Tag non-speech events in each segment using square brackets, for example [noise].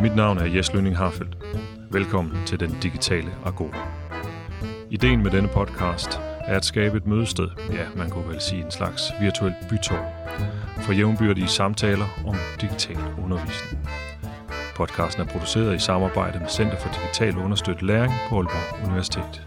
Mit navn er Jes Lønning Harfeldt. Velkommen til Den Digitale Agora. Ideen med denne podcast er at skabe et mødested, ja, man kunne vel sige en slags virtuel bytår, for jævnbyrdige samtaler om digital undervisning. Podcasten er produceret i samarbejde med Center for Digital Understøttet Læring på Aalborg Universitet.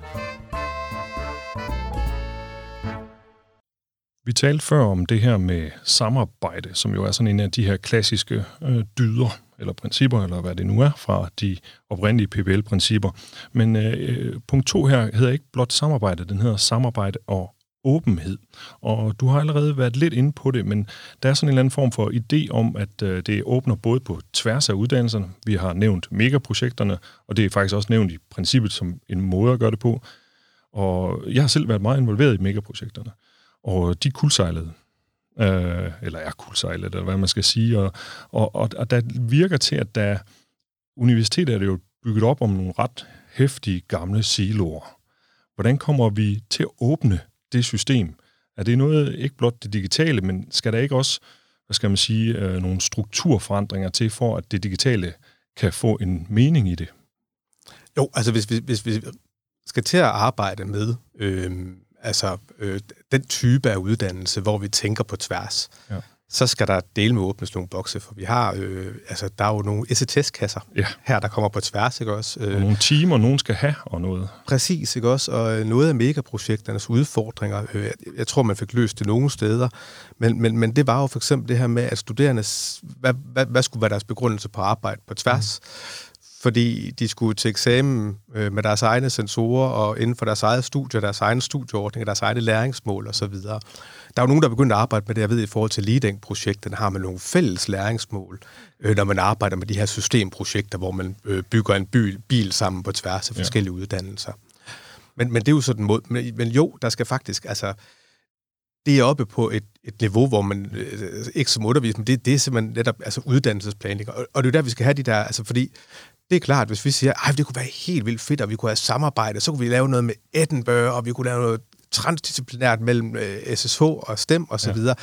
Vi talte før om det her med samarbejde, som jo er sådan en af de her klassiske øh, dyder, eller principper, eller hvad det nu er, fra de oprindelige PBL-principper. Men øh, punkt to her hedder ikke blot samarbejde, den hedder samarbejde og åbenhed. Og du har allerede været lidt inde på det, men der er sådan en eller anden form for idé om, at øh, det åbner både på tværs af uddannelserne. Vi har nævnt megaprojekterne, og det er faktisk også nævnt i princippet som en måde at gøre det på. Og jeg har selv været meget involveret i megaprojekterne og de kuldsejlede. Øh, eller er kuldsejlet, eller hvad man skal sige. Og, og, og, og der virker til, at der universitetet er det jo bygget op om nogle ret hæftige gamle siloer. Hvordan kommer vi til at åbne det system? Er det noget, ikke blot det digitale, men skal der ikke også, hvad skal man sige, øh, nogle strukturforandringer til, for at det digitale kan få en mening i det? Jo, altså hvis vi, hvis vi skal til at arbejde med øh, altså øh, den type af uddannelse, hvor vi tænker på tværs, ja. så skal der dele med åbnes nogle bokse, for vi har, øh, altså der er jo nogle ECTS-kasser ja. her, der kommer på tværs, ikke også? Og nogle timer, nogen skal have og noget. Præcis, ikke også? Og øh, noget af megaprojekternes udfordringer, øh, jeg, jeg tror, man fik løst det nogle steder, men, men, men det var jo for eksempel det her med, at studerende, hvad, hvad, hvad skulle være deres begrundelse på arbejde på tværs? Mm fordi de skulle til eksamen øh, med deres egne sensorer og inden for deres eget studie, deres egen studieordning, deres egne læringsmål osv. Der er jo nogen, der er begyndt at arbejde med det, jeg ved, i forhold til Leading-projektet, har man nogle fælles læringsmål, øh, når man arbejder med de her systemprojekter, hvor man øh, bygger en bil, bil sammen på tværs af forskellige ja. uddannelser. Men, men det er jo sådan måde. Men, men jo, der skal faktisk, altså, det er oppe på et, et niveau, hvor man øh, ikke som underviser, men det, det er simpelthen netop altså uddannelsesplanlægning. Og, og det er der, vi skal have de der, altså fordi det er klart, hvis vi siger, at det kunne være helt vildt fedt, og vi kunne have samarbejde, så kunne vi lave noget med Edinburgh, og vi kunne lave noget transdisciplinært mellem øh, SSH og STEM og så ja. videre.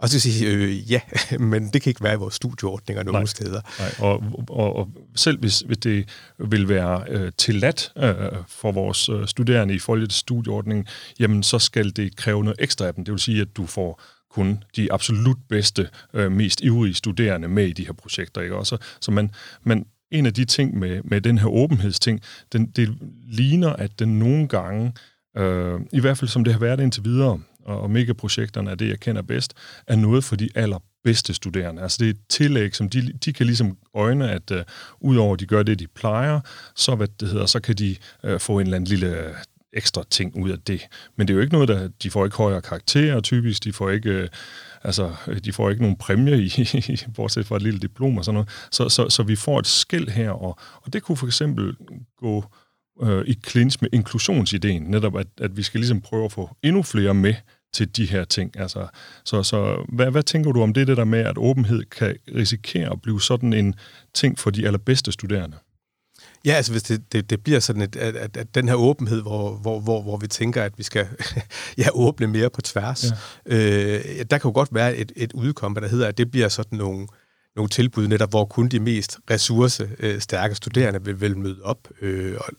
Og så sige, øh, ja, [laughs] men det kan ikke være i vores studieordninger nogen nej, steder. Nej, og, og, og selv hvis, hvis det vil være øh, tilladt øh, for vores øh, studerende i forhold til studieordningen, jamen så skal det kræve noget ekstra af dem. Det vil sige, at du får kun de absolut bedste, øh, mest ivrige studerende med i de her projekter. Ikke? Også, så man, man, en af de ting med, med den her åbenhedsting, den, det ligner, at den nogle gange, øh, i hvert fald som det har været indtil videre, og, og megaprojekterne er det, jeg kender bedst, er noget for de allerbedste studerende. Altså det er et tillæg, som de, de kan ligesom øjne, at øh, udover at de gør det, de plejer, så, hvad det hedder, så kan de øh, få en eller anden lille øh, ekstra ting ud af det. Men det er jo ikke noget, der de får ikke højere karakterer typisk, de får ikke... Øh, altså, øh, de får ikke nogen præmie, [laughs] i, bortset fra et lille diplom og sådan noget. Så, så, så vi får et skæld her, og, og det kunne for eksempel gå øh, i klins med inklusionsideen, netop at, at vi skal ligesom prøve at få endnu flere med til de her ting. Altså, så så hvad, hvad tænker du om det, det der med, at åbenhed kan risikere at blive sådan en ting for de allerbedste studerende? Ja, altså hvis det, det, det bliver sådan, et, at, at, at den her åbenhed, hvor, hvor, hvor, hvor vi tænker, at vi skal [laughs] ja, åbne mere på tværs, ja. øh, der kan jo godt være et, et udkomme, der hedder, at det bliver sådan nogle, nogle tilbud netop, hvor kun de mest ressourcestærke studerende vil, vil møde op. Øh, og,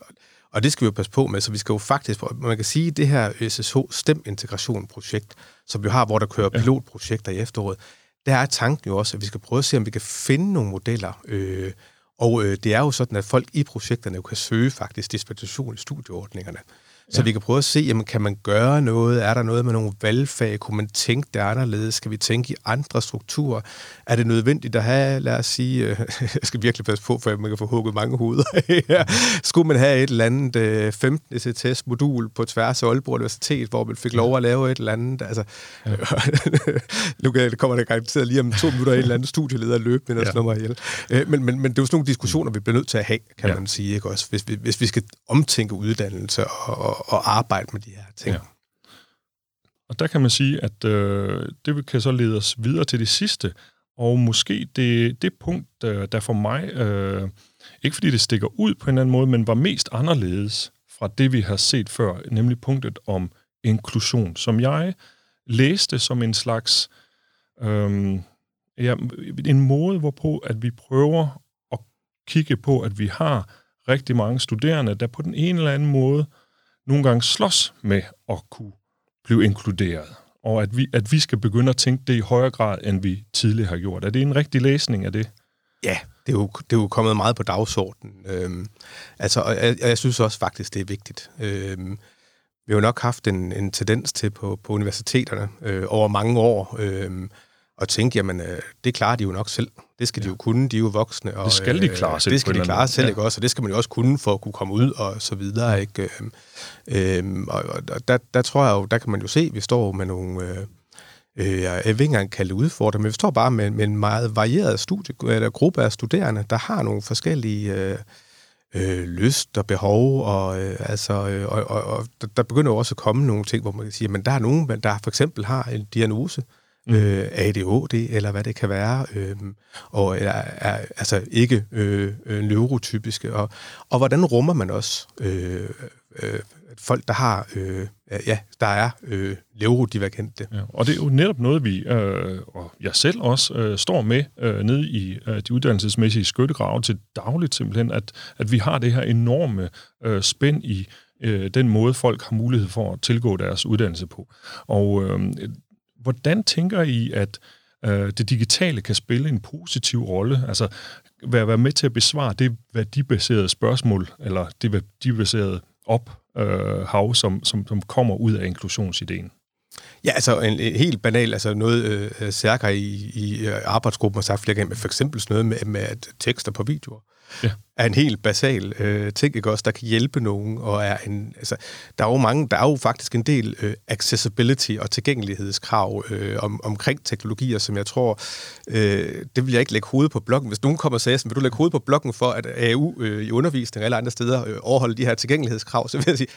og det skal vi jo passe på med, så vi skal jo faktisk, man kan sige, det her SSH STEM Integration projekt, som vi har, hvor der kører pilotprojekter i efteråret, der er tanken jo også, at vi skal prøve at se, om vi kan finde nogle modeller, øh, og øh, det er jo sådan, at folk i projekterne jo kan søge faktisk dispensation i studieordningerne. Så ja. vi kan prøve at se, jamen, kan man gøre noget? Er der noget med nogle valgfag? Kunne man tænke det anderledes? Skal vi tænke i andre strukturer? Er det nødvendigt at have, lad os sige, øh, [laughs] jeg skal virkelig passe på, for man kan få hugget mange hoveder [laughs] ja. Skulle man have et eller andet øh, 15 ECTS-modul på tværs af Aalborg Universitet, hvor man fik lov at lave et eller andet? Altså, ja. [laughs] nu kommer der garanteret lige om to minutter et eller andet studieleder løbende, og ja. mig ihjel. Øh, men, men, men det er jo sådan nogle diskussioner, vi bliver nødt til at have, kan ja. man sige, ikke også? Hvis vi, hvis vi skal omtænke uddannelse og, og, arbejde med de her ting. Ja. Og der kan man sige, at øh, det kan så lede os videre til det sidste, og måske det, det punkt, der, for mig, øh, ikke fordi det stikker ud på en eller anden måde, men var mest anderledes fra det, vi har set før, nemlig punktet om inklusion, som jeg læste som en slags øh, ja, en måde, hvorpå at vi prøver at kigge på, at vi har rigtig mange studerende, der på den ene eller anden måde nogle gange slås med at kunne blive inkluderet, og at vi, at vi skal begynde at tænke det i højere grad, end vi tidligere har gjort. Er det en rigtig læsning af det? Ja, det er jo, det er jo kommet meget på dagsordenen. Øhm, altså, og jeg, jeg synes også faktisk, det er vigtigt. Øhm, vi har jo nok haft en, en tendens til på, på universiteterne øh, over mange år øh, at tænke, jamen, øh, det klarer de jo nok selv. Det skal ja. de jo kunne, de er jo voksne. Og, det skal de klare øh, selv. Det skal de klare selv, ja. ikke også? Og det skal man jo også kunne for at kunne komme ud og så videre, ikke? Øh, og, og der, der tror jeg jo, der kan man jo se, at vi står med nogle... Øh, øh, jeg vil ikke engang kalde det men vi står bare med, med en meget varieret studie, eller gruppe af studerende, der har nogle forskellige øh, øh, lyst og behov, og, øh, altså, øh, og, og, og der begynder også at komme nogle ting, hvor man kan sige, men der er nogen, der for eksempel har en diagnose, mm. øh, ADHD, eller hvad det kan være, øh, og er, er altså ikke øh, øh, neurotypiske, og, og hvordan rummer man også øh, øh, folk, der har, øh, ja, der er øh, neurodivergente. Ja, og det er jo netop noget, vi, øh, og jeg selv også, øh, står med øh, nede i øh, de uddannelsesmæssige skyttegrave til dagligt simpelthen, at, at vi har det her enorme øh, spænd i øh, den måde, folk har mulighed for at tilgå deres uddannelse på. Og øh, hvordan tænker I, at øh, det digitale kan spille en positiv rolle? Altså, være, være med til at besvare det værdibaserede spørgsmål, eller det værdibaserede op øh, hav, som, som, som kommer ud af inklusionsideen? Ja, altså en, en helt banal, altså noget øh, Særker i, i øh, arbejdsgruppen har sagt flere gange, for eksempel sådan noget med, med at tekster på videoer ja. er en helt basal øh, ting, ikke også, der kan hjælpe nogen, og er en, altså, der er jo mange, der er jo faktisk en del øh, accessibility og tilgængelighedskrav øh, om, omkring teknologier, som jeg tror, øh, det vil jeg ikke lægge hovedet på blokken. Hvis nogen kommer og siger, vil du lægge hovedet på blokken for, at AU øh, i undervisning eller andre steder øh, overholder de her tilgængelighedskrav, [laughs] så vil jeg sige,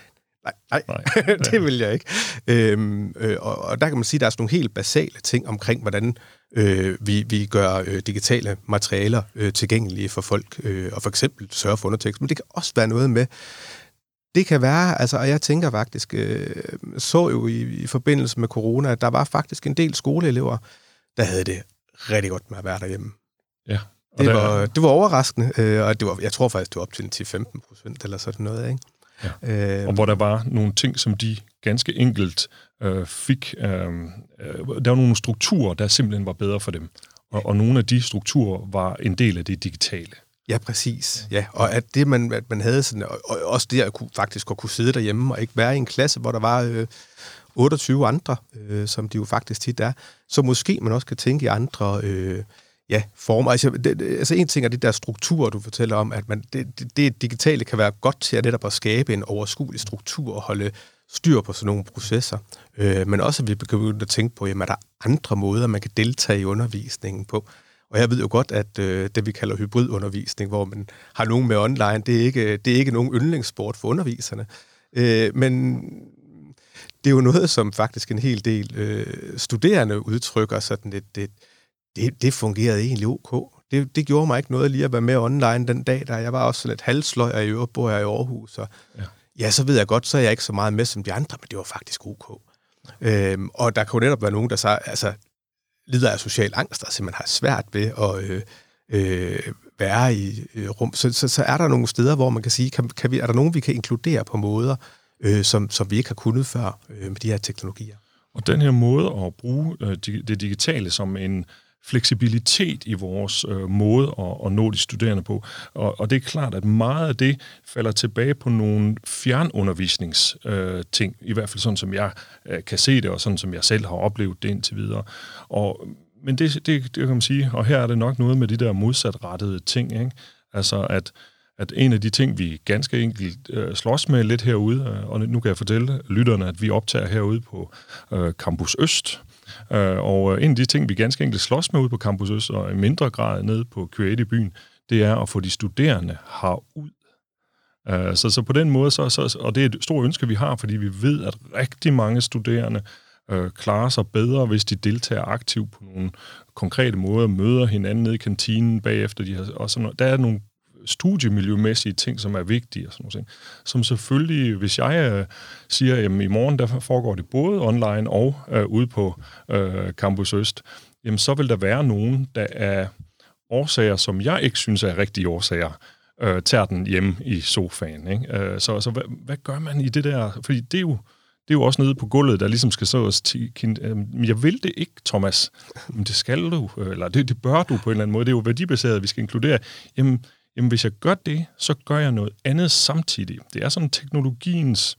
Nej, nej, nej. [laughs] det vil jeg ikke. Øhm, øh, og, og der kan man sige, at der er sådan nogle helt basale ting omkring, hvordan øh, vi, vi gør øh, digitale materialer øh, tilgængelige for folk, øh, og for eksempel sørge for undertekst. Men det kan også være noget med, det kan være, altså, og jeg tænker faktisk, øh, så jo i, i forbindelse med corona, at der var faktisk en del skoleelever, der havde det rigtig godt med at være derhjemme. Ja. Det var, det var overraskende, øh, og det var, jeg tror faktisk, det var op til 10-15 procent eller sådan noget, ikke? Ja. Øh, og hvor der var nogle ting, som de ganske enkelt øh, fik... Øh, der var nogle strukturer, der simpelthen var bedre for dem. Og, og nogle af de strukturer var en del af det digitale. Ja, præcis. Ja, og at det, man, at man havde sådan, og, og også det at kunne, faktisk at kunne sidde derhjemme og ikke være i en klasse, hvor der var øh, 28 andre, øh, som de jo faktisk tit er, så måske man også kan tænke i andre øh, ja, former. Altså, det, altså en ting er det der struktur, du fortæller om, at man, det, det, det digitale kan være godt til at netop at skabe en overskuelig struktur og holde styr på sådan nogle processer. Øh, men også at vi begynder at tænke på, jamen er der andre måder, man kan deltage i undervisningen på. Og jeg ved jo godt, at øh, det vi kalder hybridundervisning, hvor man har nogen med online, det er ikke, det er ikke nogen yndlingssport for underviserne. Øh, men det er jo noget, som faktisk en hel del øh, studerende udtrykker sådan lidt, det, det, det fungerede egentlig ok. Det, det gjorde mig ikke noget lige at være med online den dag, der jeg var også lidt halvsløj, og i øvrigt bor jeg i Aarhus, og ja. ja, så ved jeg godt, så er jeg ikke så meget med som de andre, men det var faktisk ok. Øhm, og der kan jo netop være nogen, der så, altså, lider af social angst, og simpelthen har svært ved at øh, øh, være i øh, rum. Så, så, så er der nogle steder, hvor man kan sige, kan, kan vi, er der nogen, vi kan inkludere på måder, øh, som, som vi ikke har kunnet før øh, med de her teknologier. Og den her måde at bruge øh, det digitale som en fleksibilitet i vores øh, måde at, at nå de studerende på. Og, og det er klart, at meget af det falder tilbage på nogle fjernundervisningsting, øh, ting, i hvert fald sådan, som jeg øh, kan se det, og sådan, som jeg selv har oplevet det indtil videre. Og, men det, det, det kan man sige, og her er det nok noget med de der modsatrettede ting, ikke? Altså, at at en af de ting, vi ganske enkelt øh, slås med lidt herude, øh, og nu kan jeg fortælle lytterne, at vi optager herude på øh, Campus Øst, Øh, Øh, og øh, en af de ting, vi ganske enkelt slås med ud på Campus Øst, og i mindre grad nede på Creative Byen, det er at få de studerende herud. Øh, så, så på den måde, så, så, og det er et stort ønske, vi har, fordi vi ved, at rigtig mange studerende øh, klarer sig bedre, hvis de deltager aktivt på nogle konkrete måder, møder hinanden nede i kantinen bagefter. De har, og sådan, der er nogle studiemiljømæssige ting, som er vigtige og sådan noget. Som selvfølgelig, hvis jeg øh, siger, at i morgen der foregår det både online og øh, ude på øh, Campus Øst, jamen så vil der være nogen, der er årsager, som jeg ikke synes er rigtige årsager, øh, tager den hjemme i sofaen. Ikke? Øh, så så hvad, hvad gør man i det der? Fordi det er jo, det er jo også nede på gulvet, der ligesom skal så øh, jeg vil det ikke, Thomas. Men det skal du, øh, eller det, det bør du på en eller anden måde. Det er jo værdibaseret, vi skal inkludere. Jamen, jamen, hvis jeg gør det, så gør jeg noget andet samtidig. Det er sådan teknologiens...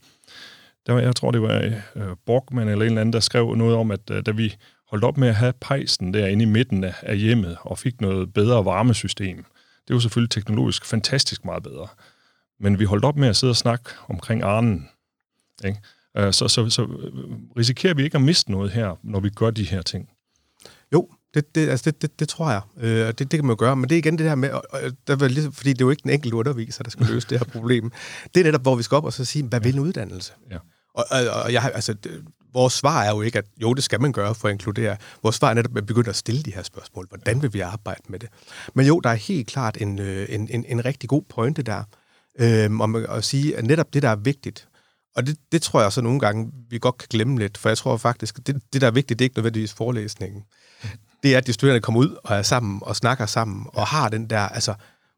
Der var, jeg tror, det var uh, Borgman eller en eller anden, der skrev noget om, at øh, da vi holdt op med at have pejsen derinde i midten af, af hjemmet, og fik noget bedre varmesystem, det var selvfølgelig teknologisk fantastisk meget bedre. Men vi holdt op med at sidde og snakke omkring arnen. Ikke? Øh, så, så, så risikerer vi ikke at miste noget her, når vi gør de her ting. Jo, det, det, altså det, det, det tror jeg. Øh, det, det kan man jo gøre, men det er igen det der med, der var ligesom, fordi det er jo ikke den enkelte underviser, der skal [laughs] løse det her problem. Det er netop, hvor vi skal op og så sige, hvad vil en uddannelse? Ja. Og, og, og jeg, altså, det, vores svar er jo ikke, at jo, det skal man gøre for at inkludere. Vores svar er netop at begynde at stille de her spørgsmål. Hvordan vil vi arbejde med det? Men jo, der er helt klart en, øh, en, en, en rigtig god pointe der, øh, om at sige, at netop det, der er vigtigt, og det, det tror jeg så nogle gange, vi godt kan glemme lidt, for jeg tror faktisk, at det, det der er vigtigt, det er ikke nødvendigvis forelæsningen det er, at de studerende kommer ud og er sammen og snakker sammen, og har den der, altså,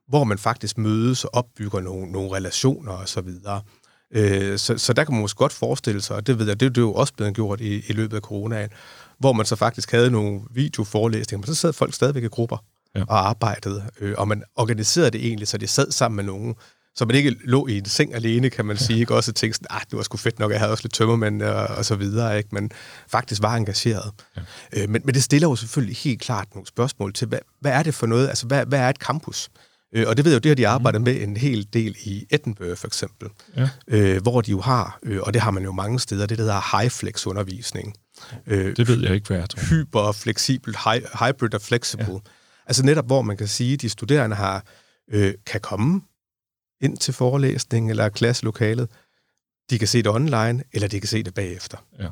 hvor man faktisk mødes og opbygger nogle, nogle relationer og så videre. Øh, så, så der kan man måske godt forestille sig, og det ved jeg, det, det er jo også blevet gjort i, i løbet af coronaen, hvor man så faktisk havde nogle videoforelæsninger, men så sad folk stadigvæk i grupper ja. og arbejdede, øh, og man organiserede det egentlig, så de sad sammen med nogen, så man ikke lå i en seng alene, kan man sige, ikke også tænkte sådan, ah, det var sgu fedt nok, jeg havde også lidt tømmermænd og, og så videre, ikke? men faktisk var engageret. Ja. Øh, men, men det stiller jo selvfølgelig helt klart nogle spørgsmål til, hvad, hvad er det for noget, altså hvad, hvad er et campus? Øh, og det ved jeg jo, det har de arbejdet mm. med en hel del i Edinburgh for eksempel, ja. øh, hvor de jo har, øh, og det har man jo mange steder, det der hedder high-flex undervisning. Øh, det ved jeg ikke, hvad er. Hyper, fleksibel, hybrid og flexible. Ja. Altså netop, hvor man kan sige, at de studerende har, øh, kan komme ind til forelæsning eller klasselokalet. De kan se det online, eller de kan se det bagefter. Ja.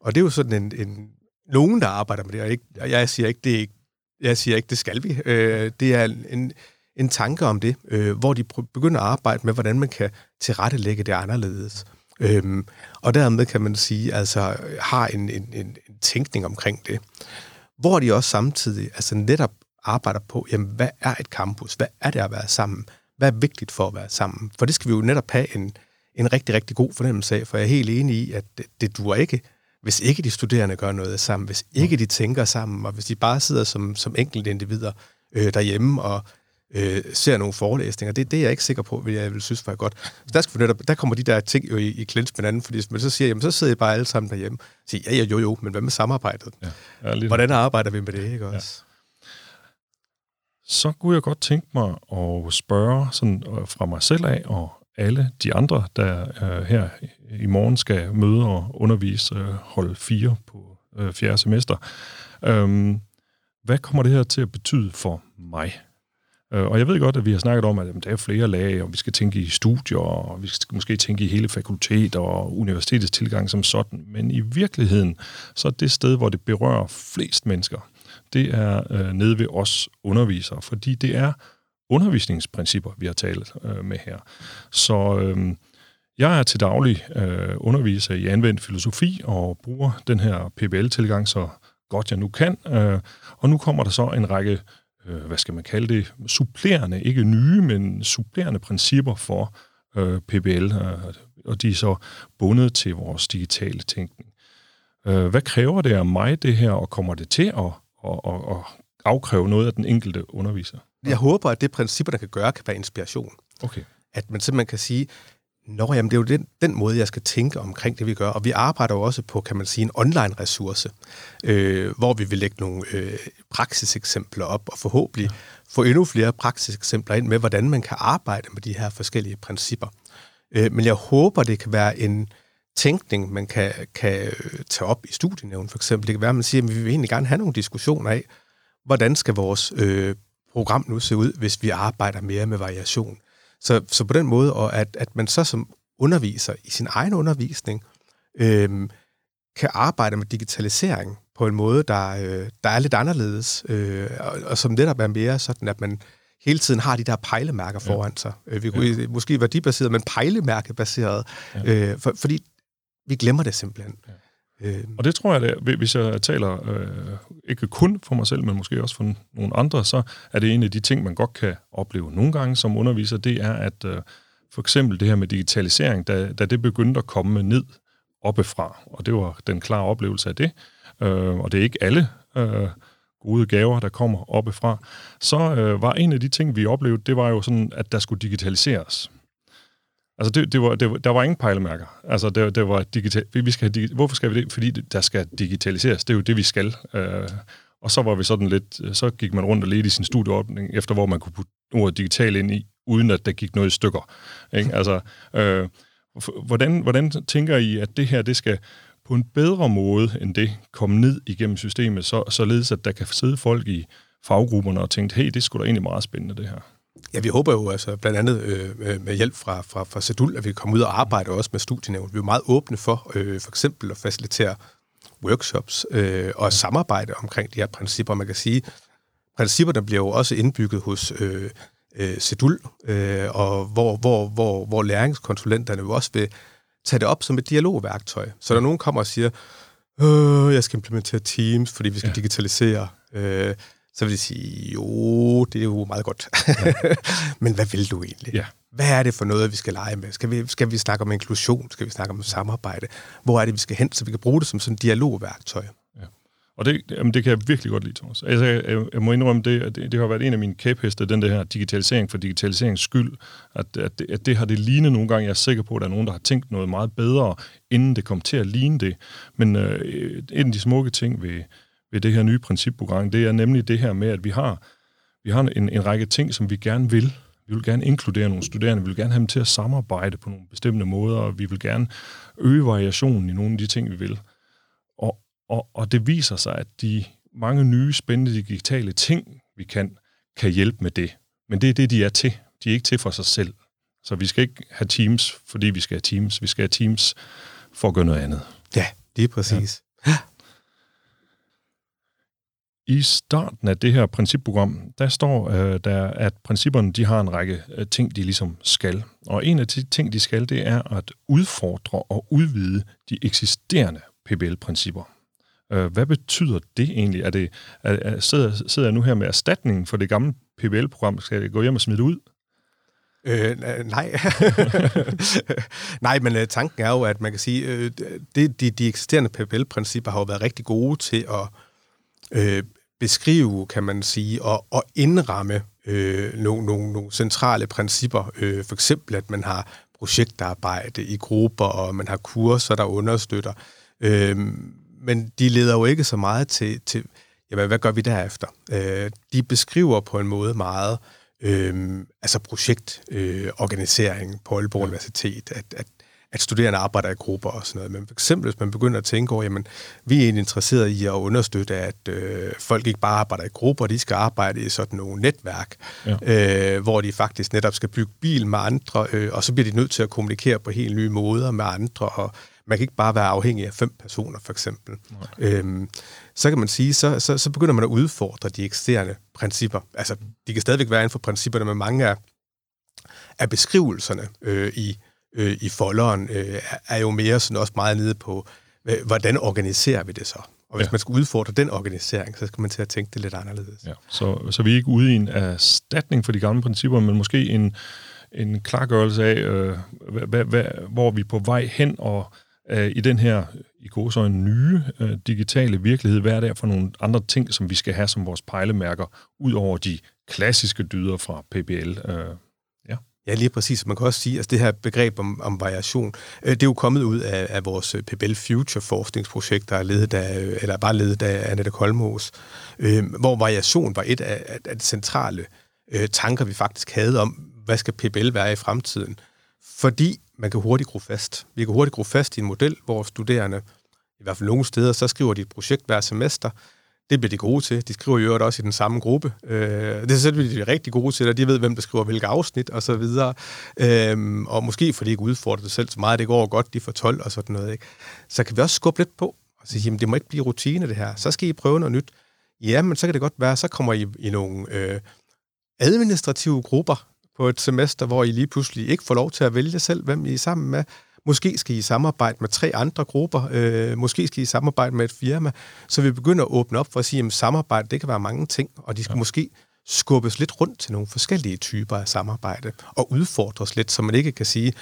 Og det er jo sådan en, en nogen, der arbejder med det, og ikke, jeg siger ikke, det er ikke, jeg siger ikke, det skal vi. Øh, det er en, en tanke om det, øh, hvor de begynder at arbejde med, hvordan man kan tilrettelægge det anderledes. Øhm, og dermed kan man sige, altså har en, en, en, en tænkning omkring det. Hvor de også samtidig altså netop arbejder på, jamen, hvad er et campus? Hvad er det at være sammen? Hvad er vigtigt for at være sammen? For det skal vi jo netop have en, en rigtig, rigtig god fornemmelse af, for jeg er helt enig i, at det, det duer ikke, hvis ikke de studerende gør noget sammen, hvis ikke de tænker sammen, og hvis de bare sidder som, som enkelte individer øh, derhjemme og øh, ser nogle forelæsninger. Det, det er jeg ikke sikker på, hvad jeg vil synes var godt. Så der, skal vi netop, der kommer de der ting jo i, i med hinanden, fordi hvis man så siger, jamen så sidder I bare alle sammen derhjemme. og siger, ja, ja, jo, jo, men hvad med samarbejdet? Ja, ja, Hvordan arbejder vi med det, ikke også? Ja så kunne jeg godt tænke mig at spørge sådan øh, fra mig selv af, og alle de andre, der øh, her i morgen skal møde og undervise øh, hold 4 på øh, fjerde semester. Øhm, hvad kommer det her til at betyde for mig? Øh, og jeg ved godt, at vi har snakket om, at jamen, der er flere lag, og vi skal tænke i studier, og vi skal måske tænke i hele fakultet og universitetets tilgang som sådan. Men i virkeligheden, så er det sted, hvor det berører flest mennesker, det er øh, nede ved os undervisere, fordi det er undervisningsprincipper, vi har talt øh, med her. Så øh, jeg er til daglig øh, underviser i anvendt filosofi og bruger den her PBL-tilgang så godt jeg nu kan. Øh, og nu kommer der så en række, øh, hvad skal man kalde det, supplerende, ikke nye, men supplerende principper for øh, PBL, øh, og de er så bundet til vores digitale tænkning. Øh, hvad kræver det af mig, det her, og kommer det til at og, og, og afkræve noget af den enkelte underviser. Jeg håber, at det principper, der kan gøre, kan være inspiration. Okay. At man simpelthen kan sige, Nå, jamen, det er jo den, den måde, jeg skal tænke omkring det, vi gør. Og vi arbejder jo også på, kan man sige, en online-ressource, øh, hvor vi vil lægge nogle øh, praksiseksempler op, og forhåbentlig ja. få endnu flere praksiseksempler ind med, hvordan man kan arbejde med de her forskellige principper. Øh, men jeg håber, det kan være en, tænkning, man kan, kan øh, tage op i studienævn, for eksempel. Det kan være, at man siger, at vi vil egentlig gerne have nogle diskussioner af, hvordan skal vores øh, program nu se ud, hvis vi arbejder mere med variation. Så, så på den måde, og at, at man så som underviser i sin egen undervisning, øh, kan arbejde med digitalisering på en måde, der, øh, der er lidt anderledes, øh, og, og som netop er mere sådan, at man hele tiden har de der pejlemærker foran ja. sig. Øh, vi kunne ja. måske baseret, men pejlemærkebaseret, ja. øh, for, fordi vi glemmer det simpelthen. Ja. Øh. Og det tror jeg, det er, hvis jeg taler øh, ikke kun for mig selv, men måske også for nogle andre, så er det en af de ting, man godt kan opleve nogle gange som underviser, det er, at øh, for eksempel det her med digitalisering, da, da det begyndte at komme ned oppefra, og det var den klare oplevelse af det, øh, og det er ikke alle øh, gode gaver, der kommer oppefra, så øh, var en af de ting, vi oplevede, det var jo sådan, at der skulle digitaliseres. Altså, det, det var, det var, der var ingen pejlemærker. Altså, det, det var digital, vi skal have, hvorfor skal vi det? Fordi der skal digitaliseres. Det er jo det, vi skal. Øh, og så var vi sådan lidt, øh, så gik man rundt og ledte i sin studieordning, efter hvor man kunne putte ordet digital ind i, uden at der gik noget i stykker. Ikke? Altså, øh, hvordan, hvordan tænker I, at det her, det skal på en bedre måde end det komme ned igennem systemet, så, således at der kan sidde folk i faggrupperne og tænke, hey, det skulle da egentlig meget spændende, det her. Ja, vi håber jo altså blandt andet øh, med hjælp fra, fra, fra Sedul, at vi kan komme ud og arbejde også med studienævn. Vi er meget åbne for øh, for eksempel at facilitere workshops øh, og samarbejde omkring de her principper. Man kan sige, principperne bliver jo også indbygget hos øh, øh, Sedul, øh, og hvor, hvor, hvor, hvor læringskonsulenterne jo også vil tage det op som et dialogværktøj. Så når nogen kommer og siger, øh, jeg skal implementere Teams, fordi vi skal ja. digitalisere, øh, så vil de sige, jo, det er jo meget godt. Ja. [laughs] Men hvad vil du egentlig? Ja. Hvad er det for noget, vi skal lege med? Skal vi, skal vi snakke om inklusion? Skal vi snakke om samarbejde? Hvor er det, vi skal hen, så vi kan bruge det som sådan et dialogværktøj? Ja. Og det, jamen, det kan jeg virkelig godt lide, Thomas. Altså, jeg, jeg må indrømme, det, det, det har været en af mine kæpheste, den der her digitalisering for digitaliseringens skyld, at, at, det, at det har det lignet nogle gange. Jeg er sikker på, at der er nogen, der har tænkt noget meget bedre, inden det kom til at ligne det. Men øh, en af de smukke ting ved, ved det her nye principprogram, det er nemlig det her med, at vi har, vi har en, en række ting, som vi gerne vil. Vi vil gerne inkludere nogle studerende, vi vil gerne have dem til at samarbejde på nogle bestemte måder, og vi vil gerne øge variationen i nogle af de ting, vi vil. Og, og, og det viser sig, at de mange nye, spændende digitale ting, vi kan, kan hjælpe med det. Men det er det, de er til. De er ikke til for sig selv. Så vi skal ikke have Teams, fordi vi skal have Teams. Vi skal have Teams for at gøre noget andet. Ja, det er præcis. Ja. I starten af det her principprogram, der står øh, der, at principperne de har en række øh, ting, de ligesom skal. Og en af de ting, de skal, det er at udfordre og udvide de eksisterende PBL-principper. Øh, hvad betyder det egentlig? Er det, er, er, sidder, sidder jeg nu her med erstatningen for det gamle PBL-program? Skal jeg gå hjem og smide det ud? Øh, øh nej. [laughs] nej, men øh, tanken er jo, at man kan sige, øh, det, de, de eksisterende PBL-principper har jo været rigtig gode til at øh, beskrive, kan man sige, og, og indramme øh, nogle, nogle, nogle centrale principper. Øh, for eksempel, at man har projektarbejde i grupper, og man har kurser, der understøtter. Øh, men de leder jo ikke så meget til, til jamen, hvad gør vi derefter? Øh, de beskriver på en måde meget øh, altså projektorganisering øh, på Aalborg. Universitet, at, at at studerende arbejder i grupper og sådan noget. Men for eksempel, hvis man begynder at tænke over, jamen, vi er egentlig interesseret i at understøtte, at øh, folk ikke bare arbejder i grupper, de skal arbejde i sådan nogle netværk, ja. øh, hvor de faktisk netop skal bygge bil med andre, øh, og så bliver de nødt til at kommunikere på helt nye måder med andre, og man kan ikke bare være afhængig af fem personer, for eksempel. Øhm, så kan man sige, så, så, så begynder man at udfordre de eksisterende principper. Altså, de kan stadigvæk være inden for principperne, men mange af, af beskrivelserne øh, i øh, i folderen, øh, er jo mere sådan også meget nede på, hvordan organiserer vi det så? Og hvis ja. man skal udfordre den organisering, så skal man til at tænke det lidt anderledes. Ja. Så, så vi er ikke ude i en erstatning for de gamle principper, men måske en, en klargørelse af, øh, hvad, hvad, hvor vi er på vej hen, og øh, i den her i går så en nye øh, digitale virkelighed, hvad er der for nogle andre ting, som vi skal have som vores pejlemærker, ud over de klassiske dyder fra PBL? Øh, Ja, lige præcis. Man kan også sige, at altså det her begreb om, om variation, øh, det er jo kommet ud af, af vores øh, PBL Future forskningsprojekt, der er ledet af, øh, eller bare ledet af Annette Kolmos, øh, hvor variation var et af, af, af de centrale øh, tanker, vi faktisk havde om, hvad skal PBL være i fremtiden. Fordi man kan hurtigt gro fast. Vi kan hurtigt gro fast i en model, hvor studerende, i hvert fald nogle steder, så skriver de et projekt hver semester, det bliver de gode til. De skriver jo også i den samme gruppe. Øh, det er selvfølgelig de rigtig gode til, og de ved, hvem der skriver hvilke afsnit og så videre. Øh, og måske fordi de ikke udfordrer det selv så meget, det går godt, de får 12 og sådan noget. Ikke? Så kan vi også skubbe lidt på og sige, jamen det må ikke blive rutine det her. Så skal I prøve noget nyt. Ja, men så kan det godt være, så kommer I i nogle øh, administrative grupper på et semester, hvor I lige pludselig ikke får lov til at vælge selv, hvem I er sammen med. Måske skal I samarbejde med tre andre grupper. Øh, måske skal I samarbejde med et firma. Så vi begynder at åbne op for at sige, at samarbejde, det kan være mange ting, og de skal ja. måske skubbes lidt rundt til nogle forskellige typer af samarbejde, og udfordres lidt, så man ikke kan sige,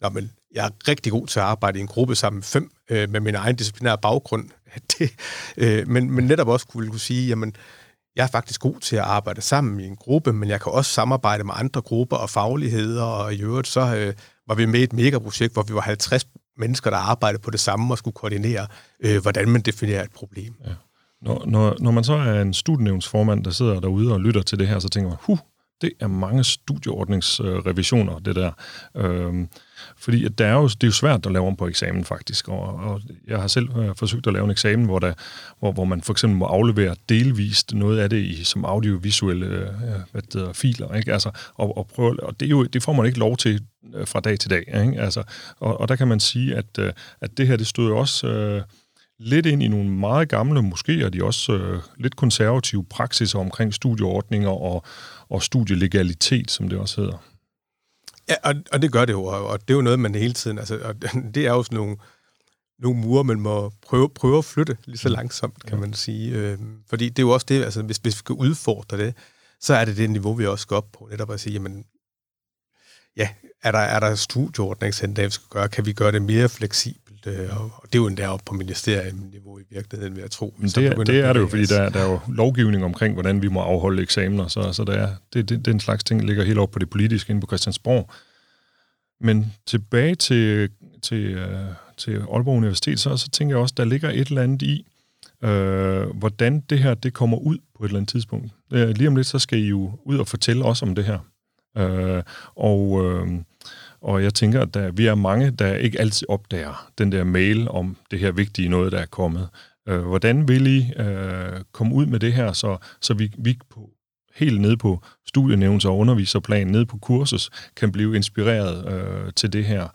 Nå, men jeg er rigtig god til at arbejde i en gruppe sammen med fem øh, med min egen disciplinære baggrund. [laughs] Det, øh, men, men netop også kunne, kunne sige, jamen, jeg er faktisk god til at arbejde sammen i en gruppe, men jeg kan også samarbejde med andre grupper og fagligheder, og i øvrigt så øh, var vi med i et megaprojekt, hvor vi var 50 mennesker, der arbejdede på det samme og skulle koordinere, øh, hvordan man definerer et problem. Ja. Når, når, når man så er en studienævnsformand, der sidder derude og lytter til det her, så tænker man, huh, det er mange studieordningsrevisioner, det der. Øhm, fordi at der er jo, det er jo svært at lave om på eksamen faktisk, og, og jeg har selv øh, forsøgt at lave en eksamen, hvor, der, hvor, hvor man for eksempel må aflevere delvist noget af det i, som audiovisuelle øh, øh hvad det hedder, filer, ikke? Altså, og, og, prøve, og det, er jo, det får man ikke lov til øh, fra dag til dag. Ikke? Altså, og, og der kan man sige, at, øh, at det her, det stod jo også... Øh, lidt ind i nogle meget gamle, måske er de også øh, lidt konservative praksiser omkring studieordninger og, og studielegalitet, som det også hedder. Ja, og, og det gør det jo, og det er jo noget, man hele tiden, altså, og [laughs] det er jo sådan nogle, nogle mure, man må prøve, prøve at flytte lige så mm. langsomt, kan ja. man sige. Øh, fordi det er jo også det, altså hvis, hvis vi skal udfordre det, så er det det niveau, vi også skal op på, netop at sige, jamen, ja, er der, er der studieordningscentre, vi skal gøre? Kan vi gøre det mere fleksibelt? Øh, og det er jo endda op på ministerieniveau i virkeligheden, vil jeg tro. Men det, er, det er det jo, fordi der, der er jo lovgivning omkring, hvordan vi må afholde eksamener, så, så der er, det, det, den slags ting ligger helt op på det politiske inde på Christiansborg. Men tilbage til, til, uh, til Aalborg Universitet, så, så tænker jeg også, der ligger et eller andet i, uh, hvordan det her det kommer ud på et eller andet tidspunkt. Uh, lige om lidt, så skal I jo ud og fortælle os om det her. Øh, og, øh, og jeg tænker, at der, vi er mange, der ikke altid opdager den der mail om det her vigtige noget, der er kommet. Øh, hvordan vil I øh, komme ud med det her, så, så vi, vi på, helt ned på studienævns- og underviserplan, ned på kursus, kan blive inspireret øh, til det her.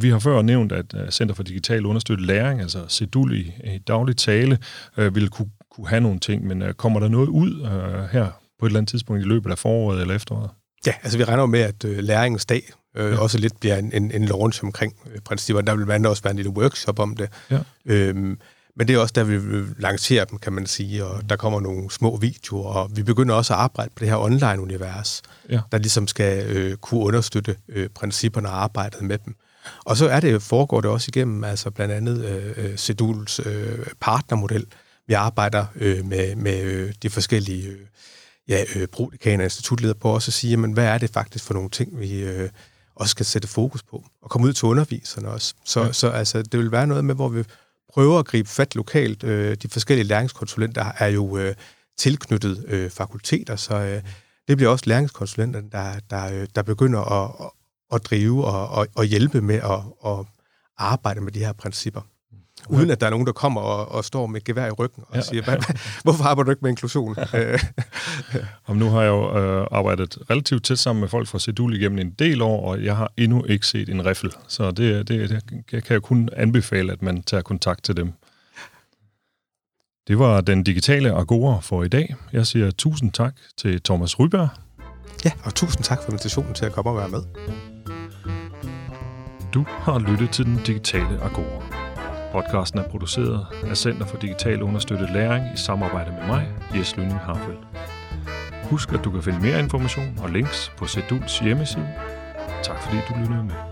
Vi har før nævnt, at øh, Center for Digital Understøttet Læring, altså CEDUL i, i daglig tale, øh, ville kunne, kunne have nogle ting, men øh, kommer der noget ud øh, her på et eller andet tidspunkt i løbet af foråret eller efteråret? Ja, altså vi regner med, at øh, læringens dag øh, ja. også lidt bliver en, en, en launch omkring øh, principper. Der vil blandt også være en lille workshop om det. Ja. Øhm, men det er også der, vi vil lancere dem, kan man sige, og der kommer nogle små videoer, og vi begynder også at arbejde på det her online-univers, ja. der ligesom skal øh, kunne understøtte øh, principperne og arbejdet med dem. Og så er det, foregår det også igennem altså blandt andet øh, Seduls øh, partnermodel. Vi arbejder øh, med, med øh, de forskellige øh, ja, øh, prodekan og institutleder på også at sige, jamen, hvad er det faktisk for nogle ting, vi øh, også skal sætte fokus på, og komme ud til underviserne også. Så, ja. så altså, det vil være noget med, hvor vi prøver at gribe fat lokalt. Øh, de forskellige læringskonsulenter er jo øh, tilknyttet øh, fakulteter, så øh, det bliver også læringskonsulenterne, der, der, øh, der begynder at, at drive og, og, og hjælpe med at, at arbejde med de her principper uden at der er nogen, der kommer og, og står med gevær i ryggen og ja. siger, Hvad, hvorfor arbejder du ikke med inklusion? [laughs] Om nu har jeg jo øh, arbejdet relativt tæt sammen med folk fra Sedul igennem en del år, og jeg har endnu ikke set en riffel. Så det, det, det kan jeg kun anbefale, at man tager kontakt til dem. Det var den digitale Agora for i dag. Jeg siger tusind tak til Thomas Ryberg. Ja, og tusind tak for invitationen til at komme og være med. Du har lyttet til den digitale Agora. Podcasten er produceret af Center for Digital Understøttet Læring i samarbejde med mig, Jes Lønning Harfeldt. Husk, at du kan finde mere information og links på Seduls hjemmeside. Tak fordi du lyttede med.